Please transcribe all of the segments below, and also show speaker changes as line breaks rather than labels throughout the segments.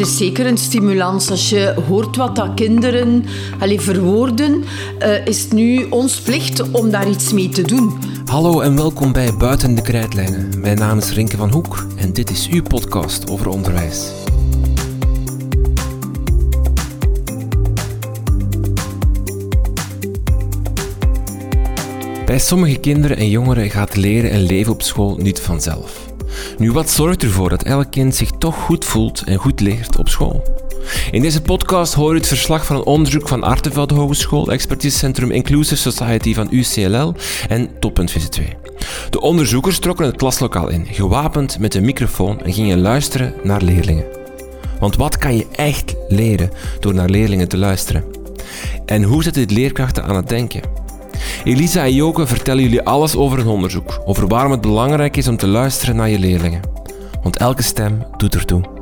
Het is zeker een stimulans. Als je hoort wat dat kinderen verwoorden, uh, is het nu ons plicht om daar iets mee te doen.
Hallo en welkom bij Buiten de Krijtlijnen. Mijn naam is Rinke van Hoek en dit is uw podcast over onderwijs. Bij sommige kinderen en jongeren gaat leren en leven op school niet vanzelf. Nu, wat zorgt ervoor dat elk kind zich toch goed voelt en goed leert op school? In deze podcast hoor je het verslag van een onderzoek van Artevelde Hogeschool, Expertisecentrum Inclusive Society van UCLL en Toppunt VC2. De onderzoekers trokken het klaslokaal in, gewapend met een microfoon en gingen luisteren naar leerlingen. Want wat kan je echt leren door naar leerlingen te luisteren? En hoe zet dit leerkrachten aan het denken? Elisa en Joke vertellen jullie alles over hun onderzoek, over waarom het belangrijk is om te luisteren naar je leerlingen. Want elke stem doet ertoe.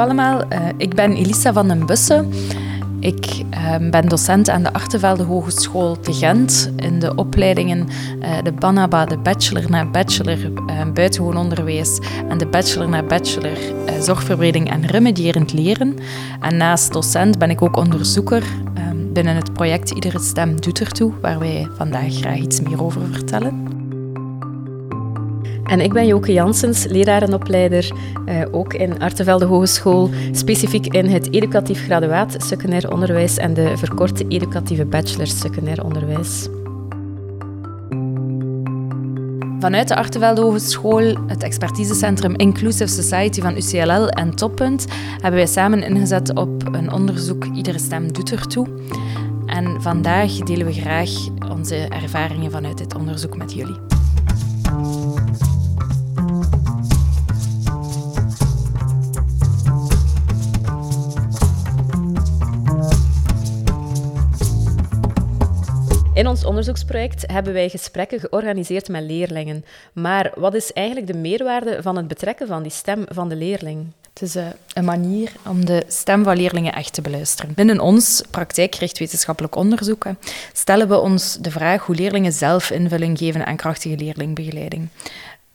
Allemaal. Uh, ik ben Elisa van den Bussen. Ik uh, ben docent aan de Artevelde Hogeschool te Gent in de opleidingen uh, de BANABA, de bachelor naar bachelor buitengewoon onderwijs en de bachelor naar bachelor zorgverbreding en remedierend leren. En naast docent ben ik ook onderzoeker ehm, binnen het project Iedere Stem Doet Ertoe, waar wij vandaag graag iets meer over vertellen.
En ik ben Joke Janssens, lerarenopleider, eh, ook in Artevelde Hogeschool, specifiek in het educatief graduaat secundair onderwijs en de verkorte educatieve bachelor secundair onderwijs.
Vanuit de Artevelde Hogeschool, het expertisecentrum Inclusive Society van UCLL en Toppunt hebben wij samen ingezet op een onderzoek Iedere stem doet ertoe. En vandaag delen we graag onze ervaringen vanuit dit onderzoek met jullie.
In ons onderzoeksproject hebben wij gesprekken georganiseerd met leerlingen. Maar wat is eigenlijk de meerwaarde van het betrekken van die stem van de leerling?
Het is eh, een manier om de stem van leerlingen echt te beluisteren. Binnen ons praktijkgericht wetenschappelijk onderzoek stellen we ons de vraag hoe leerlingen zelf invulling geven aan krachtige leerlingbegeleiding.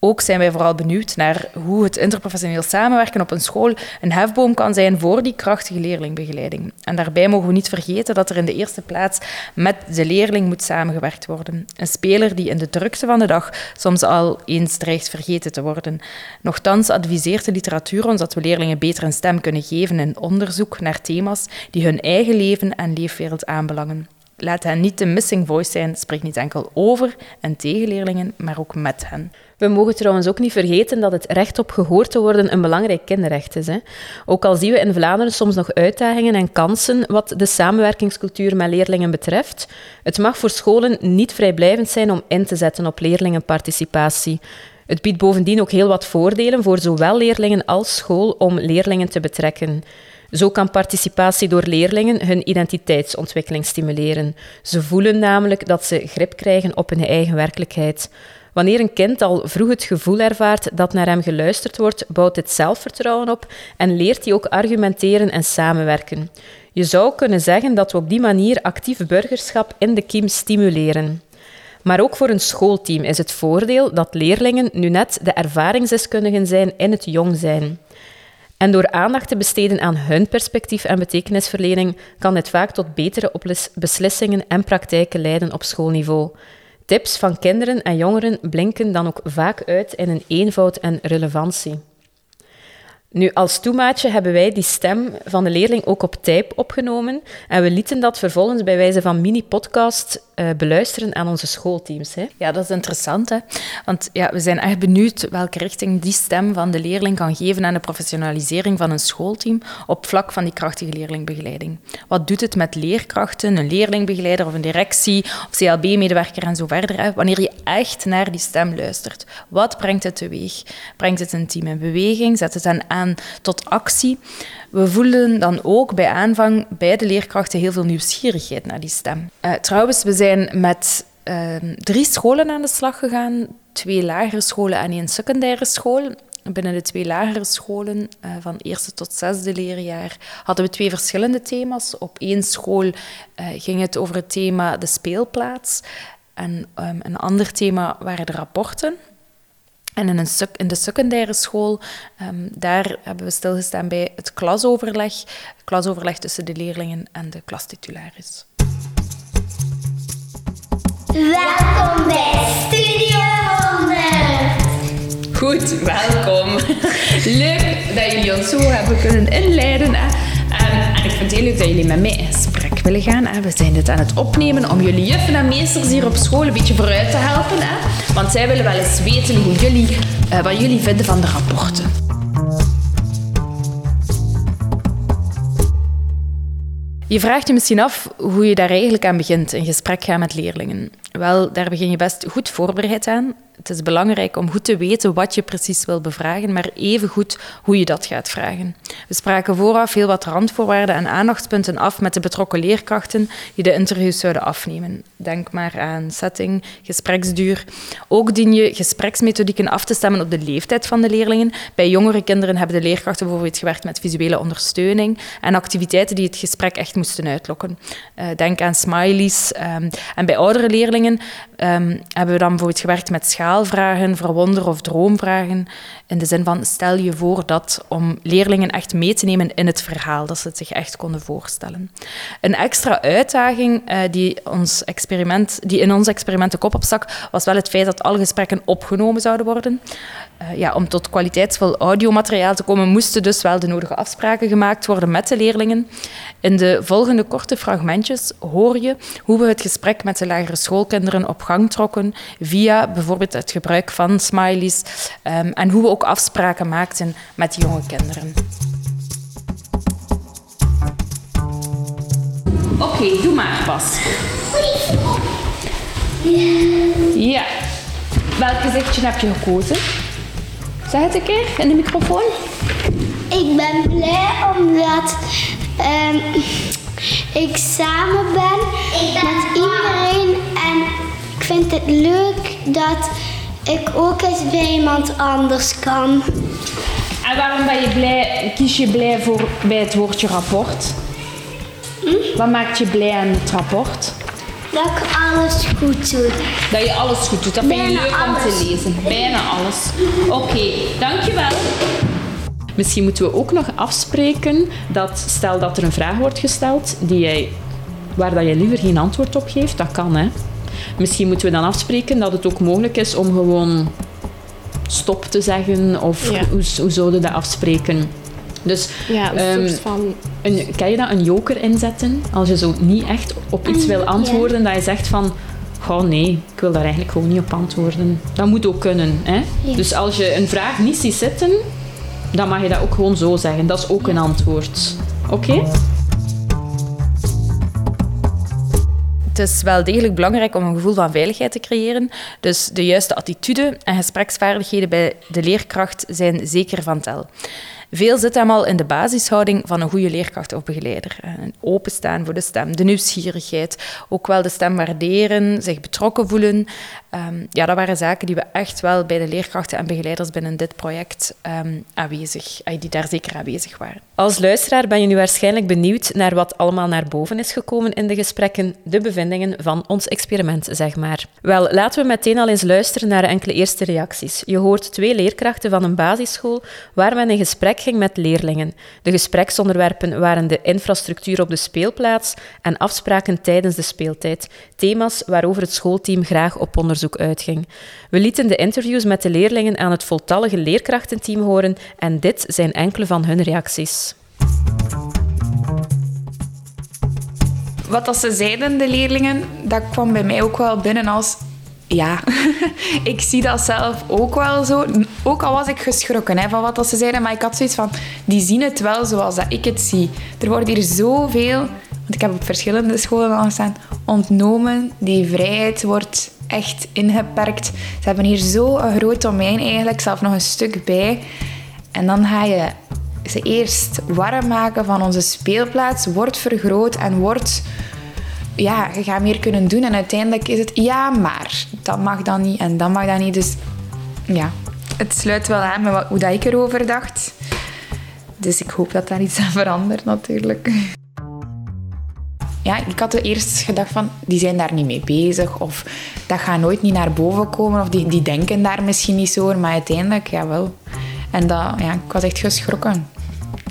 Ook zijn wij vooral benieuwd naar hoe het interprofessioneel samenwerken op een school een hefboom kan zijn voor die krachtige leerlingbegeleiding. En daarbij mogen we niet vergeten dat er in de eerste plaats met de leerling moet samengewerkt worden. Een speler die in de drukte van de dag soms al eens dreigt vergeten te worden. Nochtans adviseert de literatuur ons dat we leerlingen beter een stem kunnen geven in onderzoek naar thema's die hun eigen leven en leefwereld aanbelangen. Laat hen niet de missing voice zijn. Spreek niet enkel over en tegen leerlingen, maar ook met hen.
We mogen trouwens ook niet vergeten dat het recht op gehoord te worden een belangrijk kinderrecht is. Hè. Ook al zien we in Vlaanderen soms nog uitdagingen en kansen wat de samenwerkingscultuur met leerlingen betreft, het mag voor scholen niet vrijblijvend zijn om in te zetten op leerlingenparticipatie. Het biedt bovendien ook heel wat voordelen voor zowel leerlingen als school om leerlingen te betrekken. Zo kan participatie door leerlingen hun identiteitsontwikkeling stimuleren. Ze voelen namelijk dat ze grip krijgen op hun eigen werkelijkheid. Wanneer een kind al vroeg het gevoel ervaart dat naar hem geluisterd wordt, bouwt het zelfvertrouwen op en leert hij ook argumenteren en samenwerken. Je zou kunnen zeggen dat we op die manier actief burgerschap in de kiem stimuleren. Maar ook voor een schoolteam is het voordeel dat leerlingen nu net de ervaringsdeskundigen zijn in het jong zijn. En door aandacht te besteden aan hun perspectief en betekenisverlening kan dit vaak tot betere beslissingen en praktijken leiden op schoolniveau. Tips van kinderen en jongeren blinken dan ook vaak uit in een eenvoud en relevantie. Nu, als toemaatje hebben wij die stem van de leerling ook op type opgenomen en we lieten dat vervolgens bij wijze van mini-podcast uh, beluisteren aan onze schoolteams. Hè?
Ja, dat is interessant. Hè? Want ja, we zijn echt benieuwd welke richting die stem van de leerling kan geven aan de professionalisering van een schoolteam op vlak van die krachtige leerlingbegeleiding. Wat doet het met leerkrachten, een leerlingbegeleider of een directie of CLB-medewerker en zo verder, wanneer je echt naar die stem luistert? Wat brengt het teweeg? Brengt het een team in beweging? Zet het hen aan tot actie? We voelen dan ook bij aanvang bij de leerkrachten heel veel nieuwsgierigheid naar die stem. Uh, trouwens, we zijn met uh, drie scholen aan de slag gegaan. Twee lagere scholen en één secundaire school. Binnen de twee lagere scholen, uh, van eerste tot zesde leerjaar, hadden we twee verschillende thema's. Op één school ging het over het thema de speelplaats. En um, een ander thema waren de rapporten. En in, een in de secundaire school, um, daar hebben we stilgestaan bij het klasoverleg. Klasoverleg tussen de leerlingen en de klastitularis.
Welkom bij Studio 100.
Goed, welkom. Leuk dat jullie ons zo hebben kunnen inleiden. Hè? Ik vind heel leuk dat jullie met mij in gesprek willen gaan. Hè? We zijn dit aan het opnemen om jullie juffen en meesters hier op school een beetje vooruit te helpen. Hè? Want zij willen wel eens weten hoe jullie, uh, wat jullie vinden van de rapporten. Je vraagt je misschien af hoe je daar eigenlijk aan begint, een gesprek gaan met leerlingen. Wel, daar begin je best goed voorbereid aan. Het is belangrijk om goed te weten wat je precies wil bevragen, maar even goed hoe je dat gaat vragen. We spraken vooraf heel wat randvoorwaarden en aandachtspunten af met de betrokken leerkrachten die de interviews zouden afnemen. Denk maar aan setting, gespreksduur. Ook dien je gespreksmethodieken af te stemmen op de leeftijd van de leerlingen. Bij jongere kinderen hebben de leerkrachten bijvoorbeeld gewerkt met visuele ondersteuning en activiteiten die het gesprek echt moesten uitlokken. Uh, denk aan smileys. Um, en bij oudere leerlingen And. Um, hebben we dan bijvoorbeeld gewerkt met schaalvragen, verwonder- of droomvragen. In de zin van stel je voor dat om leerlingen echt mee te nemen in het verhaal, dat ze het zich echt konden voorstellen. Een extra uitdaging uh, die, ons experiment, die in ons experiment de kop opstak, was wel het feit dat alle gesprekken opgenomen zouden worden. Uh, ja, om tot kwaliteitsvol audiomateriaal te komen, moesten dus wel de nodige afspraken gemaakt worden met de leerlingen. In de volgende korte fragmentjes hoor je hoe we het gesprek met de lagere schoolkinderen op gang trokken via bijvoorbeeld het gebruik van smileys um, en hoe we ook afspraken maakten met jonge kinderen. Oké, okay, doe maar pas. Ja. Welk gezichtje heb je gekozen? Zeg het een keer in de microfoon.
Ik ben blij omdat um, ik samen ben, ben met iedereen en ik vind het leuk dat ik ook eens bij iemand anders kan.
En waarom ben je blij, kies je blij voor bij het woordje rapport? Hm? Wat maakt je blij aan het rapport?
Dat ik alles goed doe.
Dat je alles goed doet. Dat vind je leuk om te lezen. Bijna alles. Oké, okay, dankjewel. Misschien moeten we ook nog afspreken dat stel dat er een vraag wordt gesteld die jij, waar dat je liever geen antwoord op geeft, dat kan hè. Misschien moeten we dan afspreken dat het ook mogelijk is om gewoon stop te zeggen of ja. hoe, hoe zouden we dat afspreken?
Dus, ja, een um, soort van...
Een, kan je dat een joker inzetten? Als je zo niet echt op iets wil antwoorden, dat je zegt van... Oh nee, ik wil daar eigenlijk gewoon niet op antwoorden. Dat moet ook kunnen. Hè? Ja. Dus als je een vraag niet ziet zitten, dan mag je dat ook gewoon zo zeggen. Dat is ook een antwoord. Oké? Okay? Het is wel degelijk belangrijk om een gevoel van veiligheid te creëren. Dus de juiste attitude en gespreksvaardigheden bij de leerkracht zijn zeker van tel. Veel zit hem al in de basishouding van een goede leerkracht of begeleider. Openstaan voor de stem, de nieuwsgierigheid, ook wel de stem waarderen, zich betrokken voelen. Um, ja, dat waren zaken die we echt wel bij de leerkrachten en begeleiders binnen dit project um, aanwezig, die daar zeker aanwezig waren.
Als luisteraar ben je nu waarschijnlijk benieuwd naar wat allemaal naar boven is gekomen in de gesprekken, de bevindingen van ons experiment, zeg maar. Wel, laten we meteen al eens luisteren naar enkele eerste reacties. Je hoort twee leerkrachten van een basisschool waar men in gesprek ging met leerlingen. De gespreksonderwerpen waren de infrastructuur op de speelplaats en afspraken tijdens de speeltijd, thema's waarover het schoolteam graag op onderzoek uitging. We lieten de interviews met de leerlingen aan het voltallige leerkrachtenteam horen en dit zijn enkele van hun reacties.
Wat dat ze zeiden, de leerlingen, dat kwam bij mij ook wel binnen als... Ja, ik zie dat zelf ook wel zo. Ook al was ik geschrokken hè, van wat dat ze zeiden, maar ik had zoiets van... Die zien het wel zoals dat ik het zie. Er wordt hier zoveel... Want ik heb op verschillende scholen al gestaan. Ontnomen. Die vrijheid wordt echt ingeperkt. Ze hebben hier zo een groot domein eigenlijk, zelf nog een stuk bij. En dan ga je ze eerst warm maken van onze speelplaats, wordt vergroot en wordt... Ja, je gaat meer kunnen doen. En uiteindelijk is het, ja, maar dat mag dan niet en dat mag dan niet. Dus ja, het sluit wel aan met hoe dat ik erover dacht. Dus ik hoop dat daar iets aan verandert natuurlijk. Ja, ik had eerst gedacht van, die zijn daar niet mee bezig. Of dat gaat nooit niet naar boven komen. Of die, die denken daar misschien niet zo. Maar uiteindelijk, ja wel. En dat, ja, ik was echt geschrokken.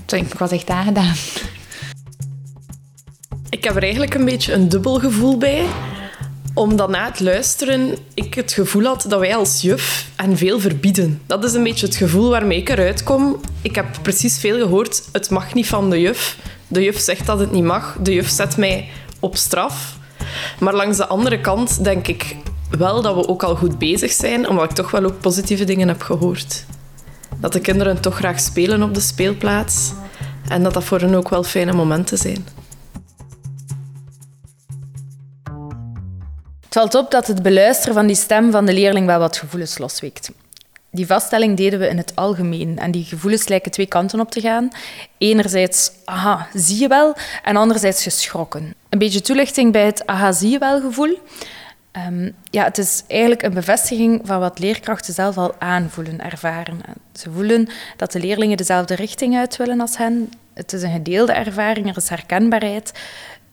Ik was echt aangedaan.
Ik heb er eigenlijk een beetje een dubbel gevoel bij. Omdat na het luisteren ik het gevoel had dat wij als juf en veel verbieden. Dat is een beetje het gevoel waarmee ik eruit kom. Ik heb precies veel gehoord, het mag niet van de juf. De juf zegt dat het niet mag. De juf zet mij op straf. Maar langs de andere kant denk ik wel dat we ook al goed bezig zijn, omdat ik toch wel ook positieve dingen heb gehoord. Dat de kinderen toch graag spelen op de speelplaats en dat dat voor hen ook wel fijne momenten zijn.
Het valt op dat het beluisteren van die stem van de leerling wel wat gevoelens losweekt. Die vaststelling deden we in het algemeen en die gevoelens lijken twee kanten op te gaan. Enerzijds, aha, zie je wel, en anderzijds geschrokken. Een beetje toelichting bij het aha, zie je wel gevoel. Ehm, ja, het is eigenlijk een bevestiging van wat leerkrachten zelf al aanvoelen, ervaren. Ze voelen dat de leerlingen dezelfde richting uit willen als hen. Het is een gedeelde ervaring, er is herkenbaarheid.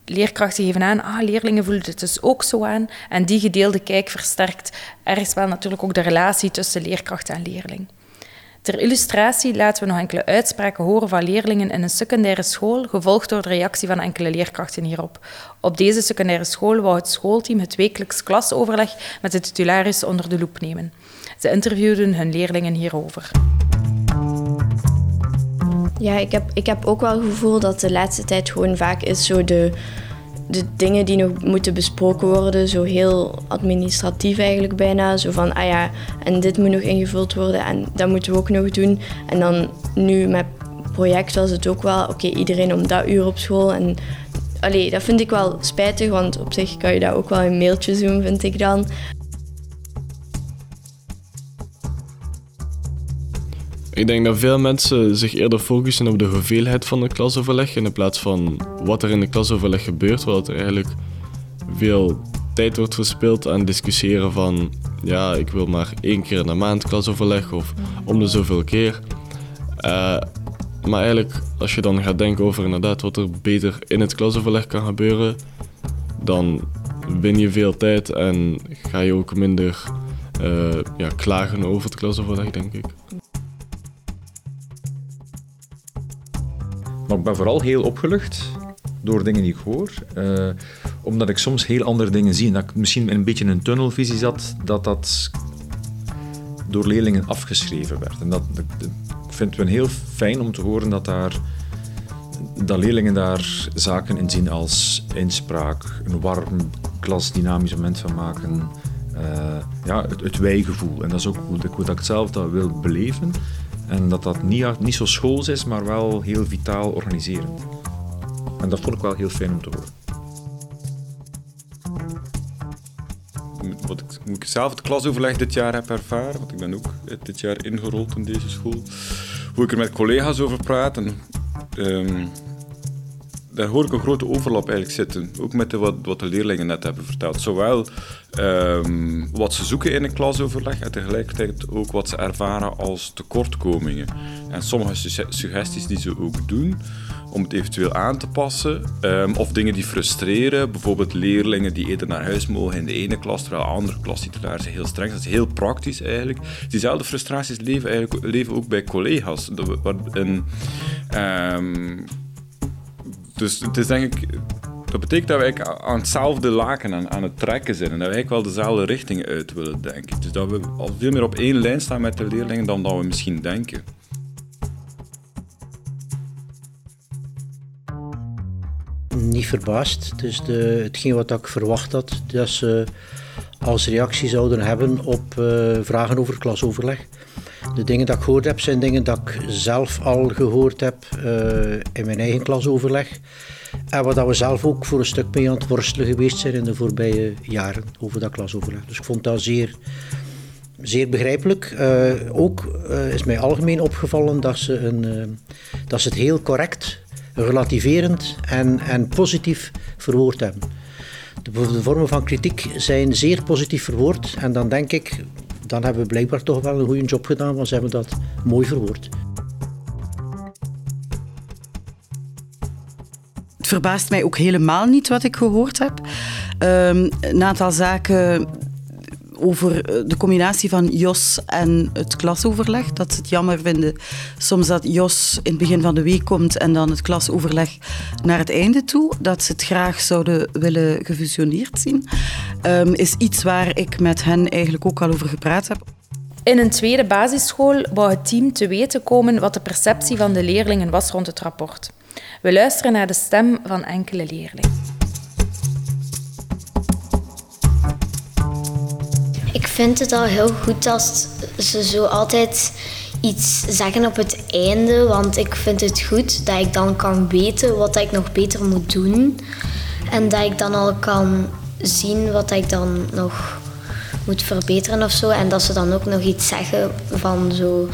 Leerkrachten geven aan, ah, leerlingen voelen het dus ook zo aan. En die gedeelde kijk versterkt ergens wel natuurlijk ook de relatie tussen leerkracht en leerling. Ter illustratie laten we nog enkele uitspraken horen van leerlingen in een secundaire school, gevolgd door de reactie van enkele leerkrachten hierop. Op deze secundaire school wou het schoolteam het wekelijks klasoverleg met de titularis onder de loep nemen. Ze interviewden hun leerlingen hierover.
Ja, ik heb, ik heb ook wel het gevoel dat de laatste tijd gewoon vaak is zo de de dingen die nog moeten besproken worden, zo heel administratief eigenlijk bijna. Zo van, ah ja, en dit moet nog ingevuld worden en dat moeten we ook nog doen. En dan nu met project was het ook wel, oké, iedereen om dat uur op school. En allee, dat vind ik wel spijtig, want op zich kan je dat ook wel in mailtjes doen, vind ik dan.
Ik denk dat veel mensen zich eerder focussen op de hoeveelheid van het klasoverleg in plaats van wat er in het klasoverleg gebeurt, wat er eigenlijk veel tijd wordt verspild aan discussiëren van ja, ik wil maar één keer in de maand klasoverleg of om de zoveel keer. Uh, maar eigenlijk, als je dan gaat denken over inderdaad wat er beter in het klasoverleg kan gebeuren, dan win je veel tijd en ga je ook minder uh, ja, klagen over het klasoverleg, denk ik.
Maar ik ben vooral heel opgelucht door dingen die ik hoor. Uh, omdat ik soms heel andere dingen zie. En dat ik misschien een beetje in een tunnelvisie zat, dat dat door leerlingen afgeschreven werd. En dat, ik vind het heel fijn om te horen dat, daar, dat leerlingen daar zaken in zien als inspraak, een warm, klasdynamisch moment van maken. Uh, ja, het, het wijgevoel. En dat is ook hoe, dat ik zelf dat wil beleven. En dat dat niet, niet zo schools is, maar wel heel vitaal organiserend. En dat vond ik wel heel fijn om te horen.
Wat ik, zelf het klasoverleg dit jaar heb ervaren, want ik ben ook dit jaar ingerold in deze school, hoe ik er met collega's over praat. En, um, daar hoor ik een grote overlap eigenlijk zitten. Ook met de, wat, wat de leerlingen net hebben verteld. Zowel um, wat ze zoeken in een klasoverleg en tegelijkertijd ook wat ze ervaren als tekortkomingen. En sommige suggesties die ze ook doen om het eventueel aan te passen. Um, of dingen die frustreren. Bijvoorbeeld leerlingen die eerder naar huis mogen in de ene klas, terwijl andere klastitularissen heel streng zijn. Dat is heel praktisch eigenlijk. Diezelfde frustraties leven, eigenlijk, leven ook bij collega's. En, um, dus het is denk ik... Dat betekent dat wij aan hetzelfde laken aan, het trekken zijn. En dat wij eigenlijk wel dezelfde richting uit willen denken. Dus dat we al veel meer op één lijn staan met de leerlingen dan dat we misschien denken.
niet verbaasd. Het de, hetgeen wat ik verwacht had, dat ze als reactie zouden hebben op uh, vragen over klasoverleg. De dingen dat ik gehoord heb, zijn dingen dat ik zelf al gehoord heb uh, in mijn eigen klasoverleg. En wat we zelf ook voor een stuk mee aan het worstelen geweest zijn in de voorbije jaren over dat klasoverleg. Dus ik vond dat zeer, zeer begrijpelijk. Uh, ook uh, is mij algemeen opgevallen dat ze, een, dat ze het heel correct, relativerend en, en positief verwoord hebben. De vormen van kritiek zijn zeer positief verwoord. En dan denk ik, dan hebben we blijkbaar toch wel een goede job gedaan, want ze hebben dat mooi verwoord.
Het verbaast mij ook helemaal niet wat ik gehoord heb. Um, een aantal zaken over eh, de combinatie van Jos en het klasoverleg. Dat ze het jammer vinden soms dat Jos in het begin van de week komt en dan het klasoverleg naar het einde toe. Dat ze het graag zouden willen gefusioneerd zien. Um, is iets waar ik met hen eigenlijk ook al over gepraat heb.
In een tweede basisschool wou het team te weten komen wat de perceptie van de leerlingen was rond het rapport. We luisteren naar de stem van enkele leerlingen.
Ik vind het al heel goed dat ze zo altijd iets zeggen op het einde. Want ik vind het goed dat ik dan kan weten wat ik nog beter moet doen. En dat ik dan al kan zien wat ik dan nog moet verbeteren of zo. En dat ze dan ook nog iets zeggen van zo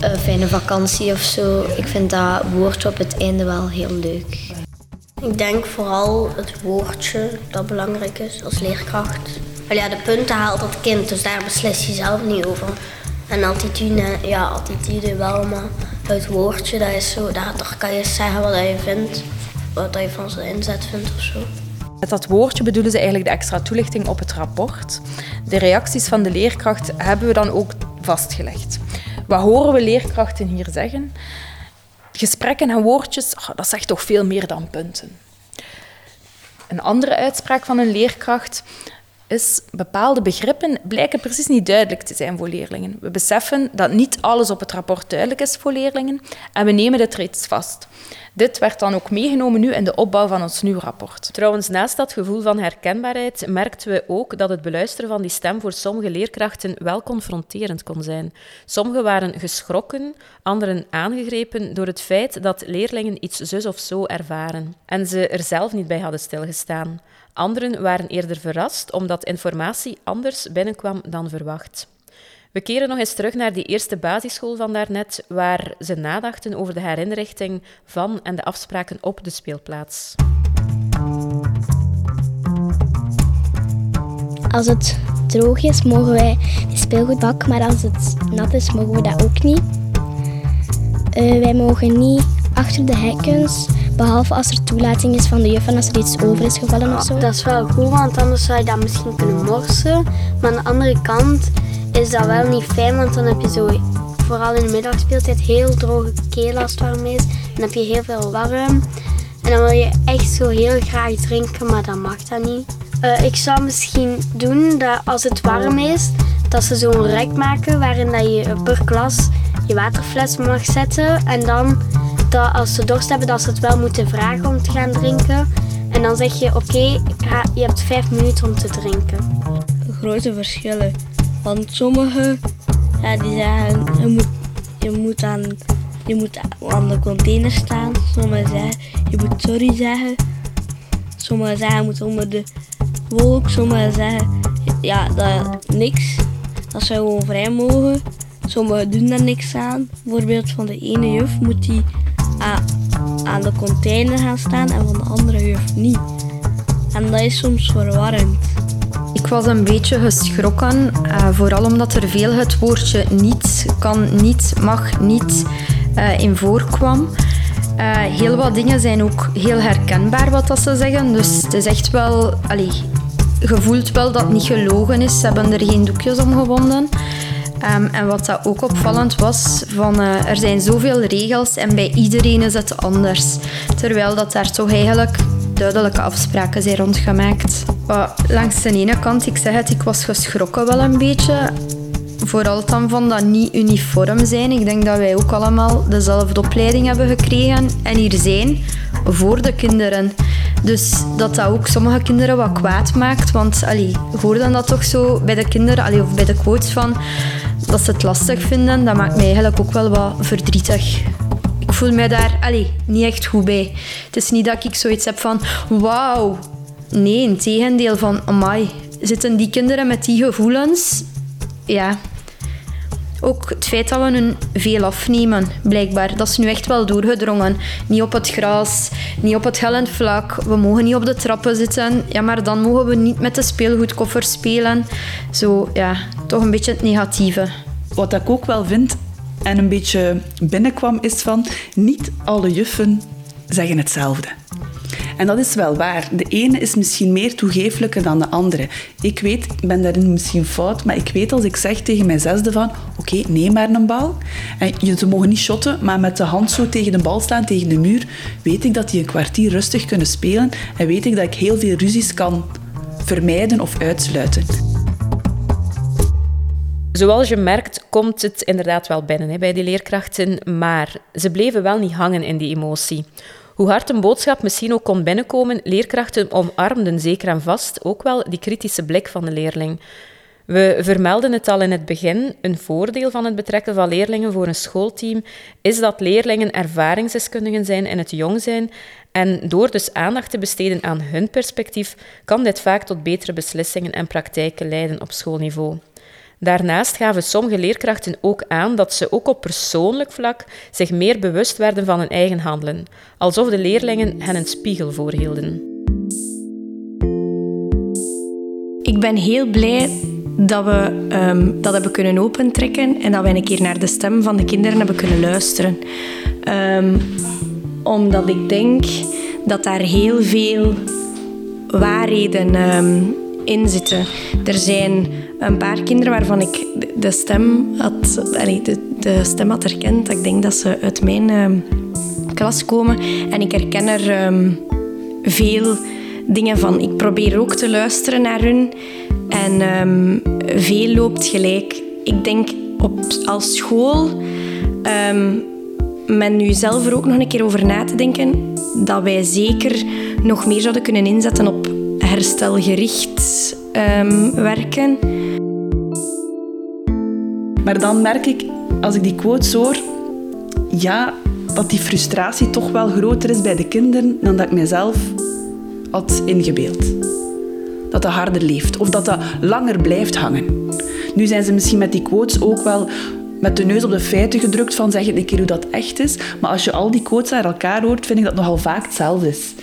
een eh, fijne vakantie of zo. Ik vind dat woordje op het einde wel heel leuk.
Ik denk vooral het woordje dat belangrijk is als leerkracht. Ja, de punten haalt dat kind, dus daar beslis je zelf niet over. En attitude, ja, attitude wel, maar het woordje, dat is zo, daar, kan je zeggen wat je vindt, wat je van zijn inzet vindt of zo.
Met dat woordje bedoelen ze eigenlijk de extra toelichting op het rapport. De reacties van de leerkracht hebben we dan ook vastgelegd. Wat horen we leerkrachten hier zeggen? Gesprekken en woordjes, oh, dat zegt toch veel meer dan punten. Een andere uitspraak van een leerkracht is bepaalde begrippen blijken precies niet duidelijk te zijn voor leerlingen. We beseffen dat niet alles op het rapport duidelijk is voor leerlingen en we nemen dit reeds vast. Dit werd dan ook meegenomen nu in de opbouw van ons nieuw rapport.
Trouwens, naast dat gevoel van herkenbaarheid merkten we ook dat het beluisteren van die stem voor sommige leerkrachten wel confronterend kon zijn. Sommigen waren geschrokken, anderen aangegrepen door het feit dat leerlingen iets zus of zo ervaren en ze er zelf niet bij hadden stilgestaan. Anderen waren eerder verrast omdat informatie anders binnenkwam dan verwacht. We keren nog eens terug naar die eerste basisschool van daarnet, waar ze nadachten over de herinrichting van en de afspraken op de speelplaats.
Als het droog is, mogen wij de speelgoedbak, maar als het nat is, mogen we dat ook niet. Uh, wij mogen niet achter de hekkens Behalve als er toelating is van de juf en als er iets over is gevallen of zo.
Dat is wel goed, want anders zou je dat misschien kunnen morsen. Maar aan de andere kant is dat wel niet fijn, want dan heb je zo, vooral in de middagspeeltijd, heel droge keel als het warm is. Dan heb je heel veel warm. En dan wil je echt zo heel graag drinken, maar dat mag dat niet. Uh, ik zou misschien doen dat als het warm is, dat ze zo'n rek maken waarin dat je per klas je waterfles mag zetten. En dan als ze dorst hebben, dat ze het wel moeten vragen om te gaan drinken. En dan zeg je, oké, je hebt vijf minuten om te drinken.
Grote verschillen. Want sommigen ja, die zeggen, je moet, je moet, aan, je moet aan de container staan. Sommigen zeggen, je moet sorry zeggen. Sommigen zeggen, je moet onder de wolk. Sommigen zeggen, ja, dat niks. Dat zou gewoon vrij mogen. Sommigen doen daar niks aan. Bijvoorbeeld van de ene juf moet die aan de container gaan staan en van de andere juf niet. En dat is soms verwarrend.
Ik was een beetje geschrokken, uh, vooral omdat er veel het woordje niet, kan niet, mag niet uh, in voorkwam. Uh, heel wat dingen zijn ook heel herkenbaar wat dat ze zeggen. Dus het is echt wel... Allee, je voelt wel dat het niet gelogen is. Ze hebben er geen doekjes om gewonden. Um, en wat dat ook opvallend was, van, uh, er zijn zoveel regels en bij iedereen is het anders. Terwijl dat daar toch eigenlijk duidelijke afspraken zijn rondgemaakt. Maar langs de ene kant, ik zeg het, ik was geschrokken wel een beetje. Vooral dan van dat niet uniform zijn. Ik denk dat wij ook allemaal dezelfde opleiding hebben gekregen en hier zijn voor de kinderen. Dus dat dat ook sommige kinderen wat kwaad maakt. Want allee, ik hoor dan dat toch zo bij de kinderen, allee, of bij de quotes van dat ze het lastig vinden. Dat maakt mij eigenlijk ook wel wat verdrietig. Ik voel mij daar allee, niet echt goed bij. Het is niet dat ik zoiets heb van wauw. Nee, in tegendeel van amai. Zitten die kinderen met die gevoelens? Ja, ook het feit dat we hun veel afnemen, blijkbaar. Dat is nu echt wel doorgedrongen. Niet op het gras, niet op het hellend vlak. We mogen niet op de trappen zitten. Ja, maar dan mogen we niet met de speelgoedkoffer spelen. Zo, ja, toch een beetje het negatieve.
Wat ik ook wel vind en een beetje binnenkwam, is van niet alle juffen zeggen hetzelfde. En dat is wel waar. De ene is misschien meer toegeeflijker dan de andere. Ik weet, ik ben daarin misschien fout, maar ik weet als ik zeg tegen mijn zesde van oké, neem maar een bal. En je, ze mogen niet shotten, maar met de hand zo tegen de bal staan, tegen de muur, weet ik dat die een kwartier rustig kunnen spelen en weet ik dat ik heel veel ruzies kan vermijden of uitsluiten.
Zoals je merkt, komt het inderdaad wel binnen hè, bij die leerkrachten, maar ze bleven wel niet hangen in die emotie. Hoe hard een boodschap misschien ook kon binnenkomen, leerkrachten omarmden zeker en vast ook wel die kritische blik van de leerling. We vermelden het al in het begin. Een voordeel van het betrekken van leerlingen voor een schoolteam is dat leerlingen ervaringsdeskundigen zijn in het jong zijn. En door dus aandacht te besteden aan hun perspectief, kan dit vaak tot betere beslissingen en praktijken leiden op schoolniveau. Daarnaast gaven sommige leerkrachten ook aan dat ze ook op persoonlijk vlak zich meer bewust werden van hun eigen handelen, alsof de leerlingen hen een spiegel voorhielden.
Ik ben heel blij dat we um, dat hebben kunnen opentrekken en dat we een keer naar de stem van de kinderen hebben kunnen luisteren. Um, omdat ik denk dat daar heel veel waarheden um, in zitten. Er zijn een paar kinderen waarvan ik de stem had, de, de stem had herkend. Ik denk dat ze uit mijn uh, klas komen. En ik herken er um, veel dingen van. Ik probeer ook te luisteren naar hun. En um, veel loopt gelijk. Ik denk op, als school men nu zelf er ook nog een keer over na te denken dat wij zeker nog meer zouden kunnen inzetten op herstelgericht um, werken.
Maar dan merk ik, als ik die quotes hoor, ja, dat die frustratie toch wel groter is bij de kinderen dan dat ik mezelf had ingebeeld. Dat dat harder leeft of dat dat langer blijft hangen. Nu zijn ze misschien met die quotes ook wel met de neus op de feiten gedrukt van zeg het een keer hoe dat echt is. Maar als je al die quotes naar elkaar hoort, vind ik dat nogal vaak hetzelfde is.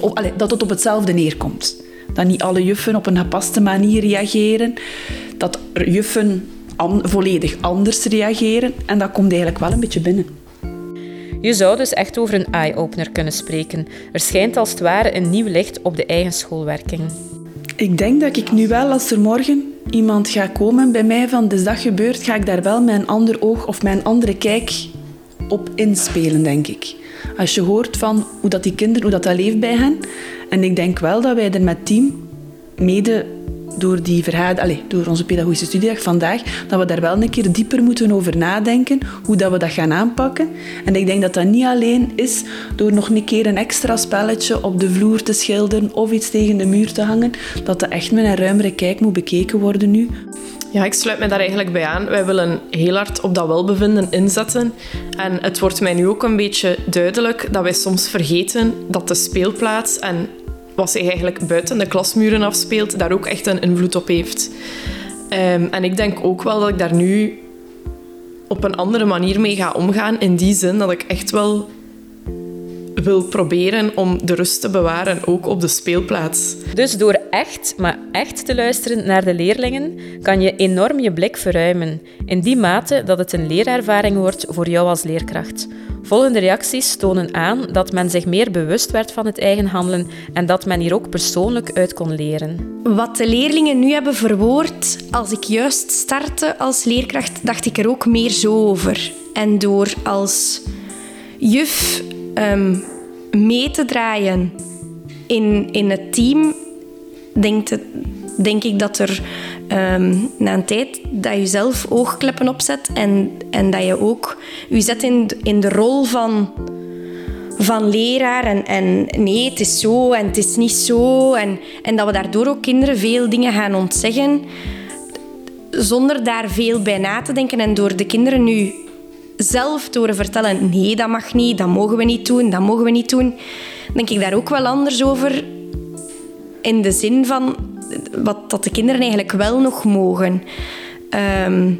Of, dat het op hetzelfde neerkomt. Dat niet alle juffen op een gepaste manier reageren. Dat juffen volledig anders reageren. En dat komt eigenlijk wel een beetje binnen.
Je zou dus echt over een eye-opener kunnen spreken. Er schijnt als het ware een nieuw licht op de eigen schoolwerking.
Ik denk dat ik nu wel, als er morgen iemand gaat komen bij mij van dus dat gebeurt, ga ik daar wel mijn ander oog of mijn andere kijk op inspelen, denk ik. Als je hoort van hoe dat die kinderen, hoe dat, dat leeft bij hen. En ik denk wel dat wij er met team mede door, die verhaal, allez, door onze pedagogische studiedag vandaag, dat we daar wel een keer dieper moeten over nadenken, hoe dat we dat gaan aanpakken. En ik denk dat dat niet alleen is door nog een keer een extra spelletje op de vloer te schilderen of iets tegen de muur te hangen, dat dat echt met een ruimere kijk moet bekeken worden nu.
Ja, ik sluit me daar eigenlijk bij aan. Wij willen heel hard op dat welbevinden inzetten. En het wordt mij nu ook een beetje duidelijk dat wij soms vergeten dat de speelplaats en wat zich eigenlijk buiten de klasmuren afspeelt, daar ook echt een invloed op heeft. Um, en ik denk ook wel dat ik daar nu op een andere manier mee ga omgaan. In die zin dat ik echt wel wil proberen om de rust te bewaren, ook op de speelplaats.
Dus door echt, maar echt te luisteren naar de leerlingen, kan je enorm je blik verruimen. In die mate dat het een leerervaring wordt voor jou als leerkracht. Volgende reacties tonen aan dat men zich meer bewust werd van het eigen handelen en dat men hier ook persoonlijk uit kon leren.
Wat de leerlingen nu hebben verwoord, als ik juist startte als leerkracht, dacht ik er ook meer zo over. En door als juf um, mee te draaien in, in het team, denk, denk ik dat er um, na een tijd dat je zelf oogkleppen opzet en, en dat je ook je zet in, in de rol van, van leraar en, en nee, het is zo en het is niet zo. En, en dat we daardoor ook kinderen veel dingen gaan ontzeggen zonder daar veel bij na te denken en door de kinderen nu zelf te horen vertellen nee, dat mag niet, dat mogen we niet doen, dat mogen we niet doen, denk ik daar ook wel anders over in de zin van wat dat de kinderen eigenlijk wel nog mogen. Ehm,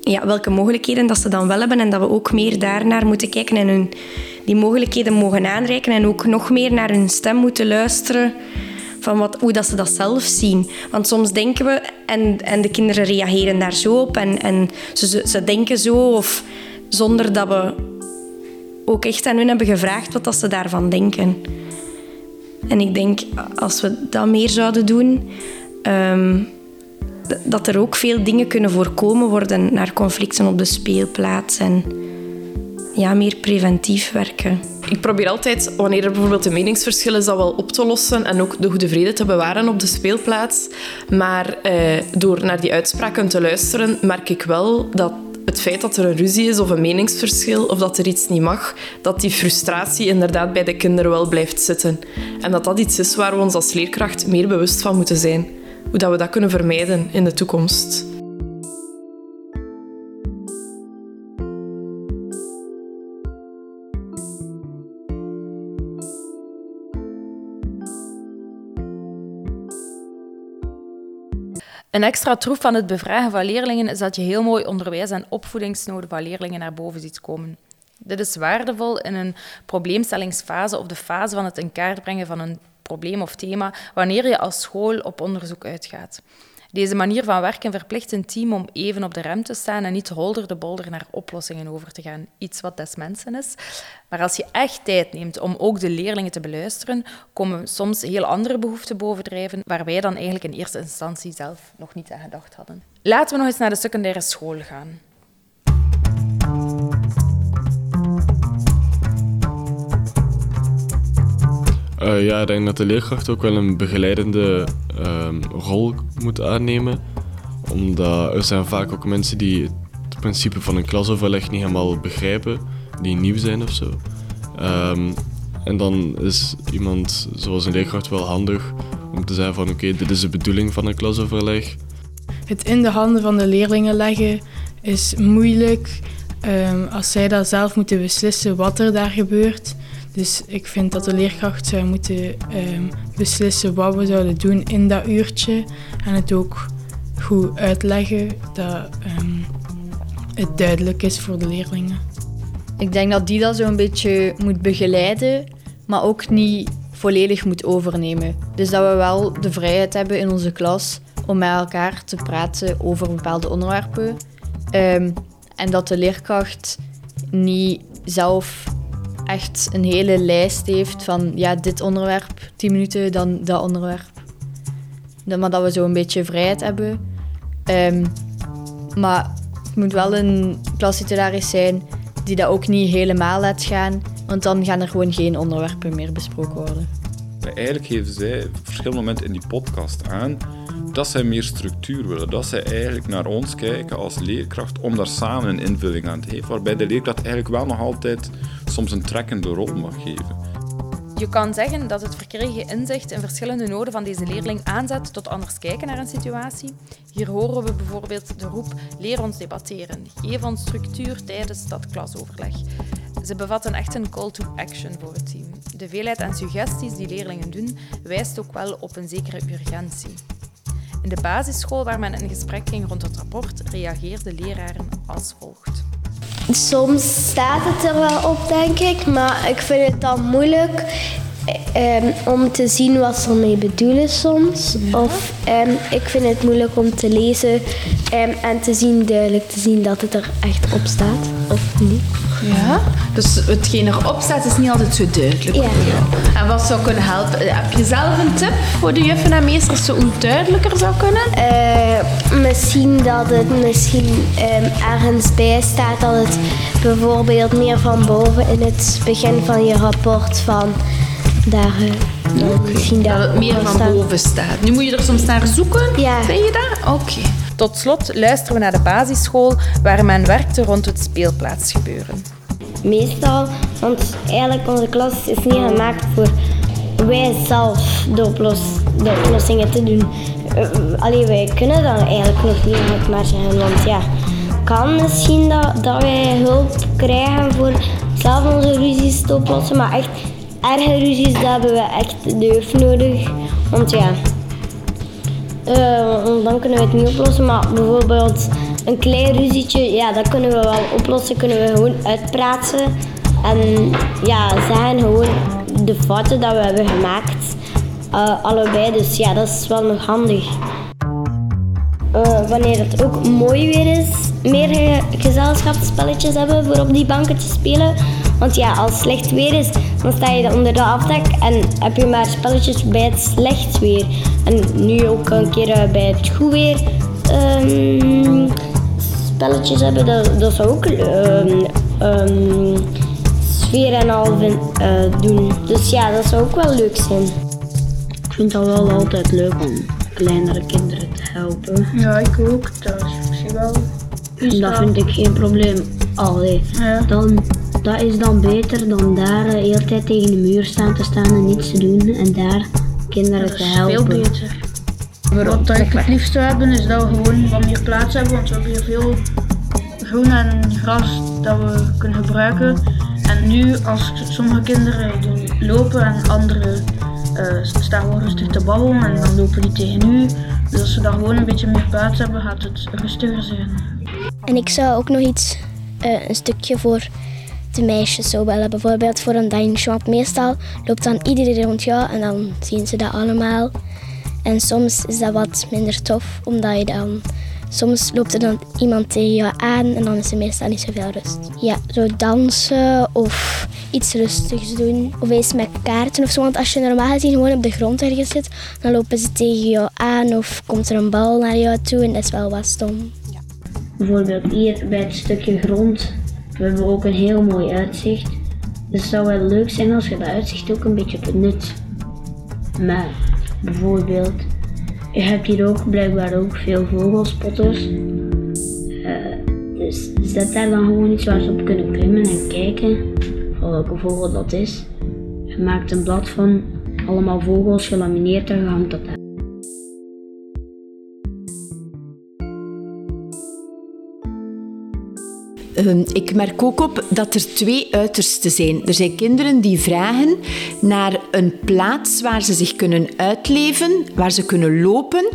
ja, welke mogelijkheden dat ze dan wel hebben en dat we ook meer daarnaar moeten kijken en hun die mogelijkheden mogen aanreiken en ook nog meer naar hun stem moeten luisteren van wat, hoe dat ze dat zelf zien. Want soms denken we en, en de kinderen reageren daar zo op en, en ze, ze denken zo of zonder dat we ook echt aan hun hebben gevraagd wat dat ze daarvan denken. En ik denk, als we dat meer zouden doen, ehm, dat er ook veel dingen kunnen voorkomen worden naar conflicten op de speelplaats en ja, meer preventief werken.
Ik probeer altijd, wanneer er bijvoorbeeld een meningsverschil is, dat wel op te lossen en ook de goede vrede te bewaren op de speelplaats. Maar eh, door naar die uitspraken te luisteren, merk ik wel dat het feit dat er een ruzie is of een meningsverschil of dat er iets niet mag, dat die frustratie inderdaad bij de kinderen wel blijft zitten. En dat dat iets is waar we ons als leerkracht meer bewust van moeten zijn. Hoe dat we dat kunnen vermijden in de toekomst.
Een extra troef van het bevragen van leerlingen is dat je heel mooi onderwijs- en opvoedingsnoden van leerlingen naar boven ziet komen. Dit is waardevol in een probleemstellingsfase of de fase van het in kaart brengen van een probleem of thema, wanneer je als school op onderzoek uitgaat. Deze manier van werken verplicht een team om even op de rem te staan en niet holder de bolder naar oplossingen over te gaan. Iets wat des mensen is. Maar als je echt tijd neemt om ook de leerlingen te beluisteren, komen soms heel andere behoeften bovendrijven, waar wij dan eigenlijk in eerste instantie zelf nog niet aan gedacht hadden. Laten we nog eens naar de secundaire school gaan.
Uh, ja, ik denk dat de leerkracht ook wel een begeleidende um, rol moet aannemen. Omdat er zijn vaak ook mensen die het principe van een klasoverleg niet helemaal begrijpen, die nieuw zijn of zo. Um, en dan is iemand zoals een leerkracht wel handig om te zeggen van oké, dit is de bedoeling van een klasoverleg.
Het in de handen van de leerlingen leggen is moeilijk um, als zij dat zelf moeten beslissen wat er daar gebeurt. Dus ik vind dat de leerkracht zou moeten um, beslissen wat we zouden doen in dat uurtje. En het ook goed uitleggen dat um, het duidelijk is voor de leerlingen.
Ik denk dat die dat zo'n beetje moet begeleiden, maar ook niet volledig moet overnemen. Dus dat we wel de vrijheid hebben in onze klas om met elkaar te praten over bepaalde onderwerpen. Um, en dat de leerkracht niet zelf echt een hele lijst heeft van ja, dit onderwerp, 10 minuten, dan dat onderwerp. Maar dat we zo een beetje vrijheid hebben. Um, maar het moet wel een klastitularis zijn die dat ook niet helemaal laat gaan, want dan gaan er gewoon geen onderwerpen meer besproken worden.
Eigenlijk geven zij op verschillende momenten in die podcast aan dat zij meer structuur willen. Dat zij eigenlijk naar ons kijken als leerkracht om daar samen een invulling aan te geven. Waarbij de leerkracht eigenlijk wel nog altijd soms een trekkende rol mag geven.
Je kan zeggen dat het verkregen inzicht in verschillende noden van deze leerling aanzet tot anders kijken naar een situatie. Hier horen we bijvoorbeeld de roep leer ons debatteren, geef ons structuur tijdens dat klasoverleg. Ze bevatten echt een call to action voor het team. De veelheid aan suggesties die leerlingen doen wijst ook wel op een zekere urgentie. In de basisschool waar men in gesprek ging rond het rapport, reageerden leraren als volgt.
Soms staat het er wel op, denk ik, maar ik vind het dan moeilijk um, om te zien wat ze ermee bedoelen soms. Of um, ik vind het moeilijk om te lezen um, en te zien, duidelijk te zien dat het er echt op staat, of niet.
Ja, dus hetgeen erop staat is niet altijd zo duidelijk.
Ja.
En wat zou kunnen helpen? Heb je zelf een tip voor de juffen en meesters hoe het duidelijker zou kunnen?
Uh, misschien dat het misschien ergens bij staat dat het bijvoorbeeld meer van boven in het begin van je rapport van daar. Uh,
okay. dat het meer van staat. boven staat. Nu moet je er soms naar zoeken.
Ja.
Je dat? Oké. Okay.
Tot slot luisteren we naar de basisschool waar men werkte rond het speelplaatsgebeuren.
meestal. Want eigenlijk onze klas is niet gemaakt voor wij zelf de, oplos de oplossingen te doen. Uh, allee, wij kunnen dat eigenlijk nog niet, maar zeggen. Want ja, kan misschien dat, dat wij hulp krijgen voor zelf onze ruzies te oplossen. Maar echt erge ruzies, daar hebben we echt de nodig. Want ja, uh, dan kunnen we het niet oplossen. Maar bijvoorbeeld een klein ruzietje, ja, dat kunnen we wel oplossen. Kunnen we gewoon uitpraten. En ja, zeggen gewoon de fouten dat we hebben gemaakt. Uh, allebei, dus ja, dat is wel nog handig. Uh, wanneer het ook mooi weer is, meer gezelschapsspelletjes hebben voor op die banken te spelen. Want ja, als het slecht weer is, dan sta je onder de afdak en heb je maar spelletjes bij het slecht weer. En nu ook een keer uh, bij het goed weer um, spelletjes hebben, dat, dat zou ook um, um, sfeer en al uh, doen. Dus ja, dat zou ook wel leuk zijn.
Ik vind dat wel altijd leuk om kleinere kinderen te helpen.
Ja, ik ook. Dat is misschien wel.
En dat vind ik geen probleem. Allee, ja. dan, dat is dan beter dan daar de hele tijd tegen de muur staan te staan en niets te doen en daar kinderen te helpen.
Veel beter. Wat ik het liefst zou hebben is dat we gewoon wat meer plaats hebben, want we hebben hier veel groen en gras dat we kunnen gebruiken. En nu, als sommige kinderen doen lopen en anderen uh, staan gewoon rustig te babbelen en dan lopen die tegen u. Dus als we daar gewoon een beetje meer plaats hebben, gaat het rustiger zijn.
En ik zou ook nog iets, uh, een stukje voor de meisjes zo willen. Bijvoorbeeld voor een dansje, want meestal loopt dan iedereen rond jou en dan zien ze dat allemaal. En soms is dat wat minder tof, omdat je dan Soms loopt er dan iemand tegen jou aan en dan is er meestal niet zoveel rust. Ja, zo dansen of iets rustigs doen. Of eens met kaarten of zo. Want als je normaal gezien gewoon op de grond ergens zit, dan lopen ze tegen jou aan of komt er een bal naar jou toe en dat is wel wat stom. Ja.
Bijvoorbeeld hier bij het stukje grond we hebben ook een heel mooi uitzicht. Dus het zou wel leuk zijn als je dat uitzicht ook een beetje benut. Maar bijvoorbeeld je hebt hier ook blijkbaar ook veel vogelspotters. Uh, dus zet daar dan gewoon iets waar ze op kunnen klimmen en kijken van welke vogel dat is. Je maakt een blad van allemaal vogels gelamineerd en je hangt dat daar.
Ik merk ook op dat er twee uitersten zijn. Er zijn kinderen die vragen naar een plaats waar ze zich kunnen uitleven, waar ze kunnen lopen.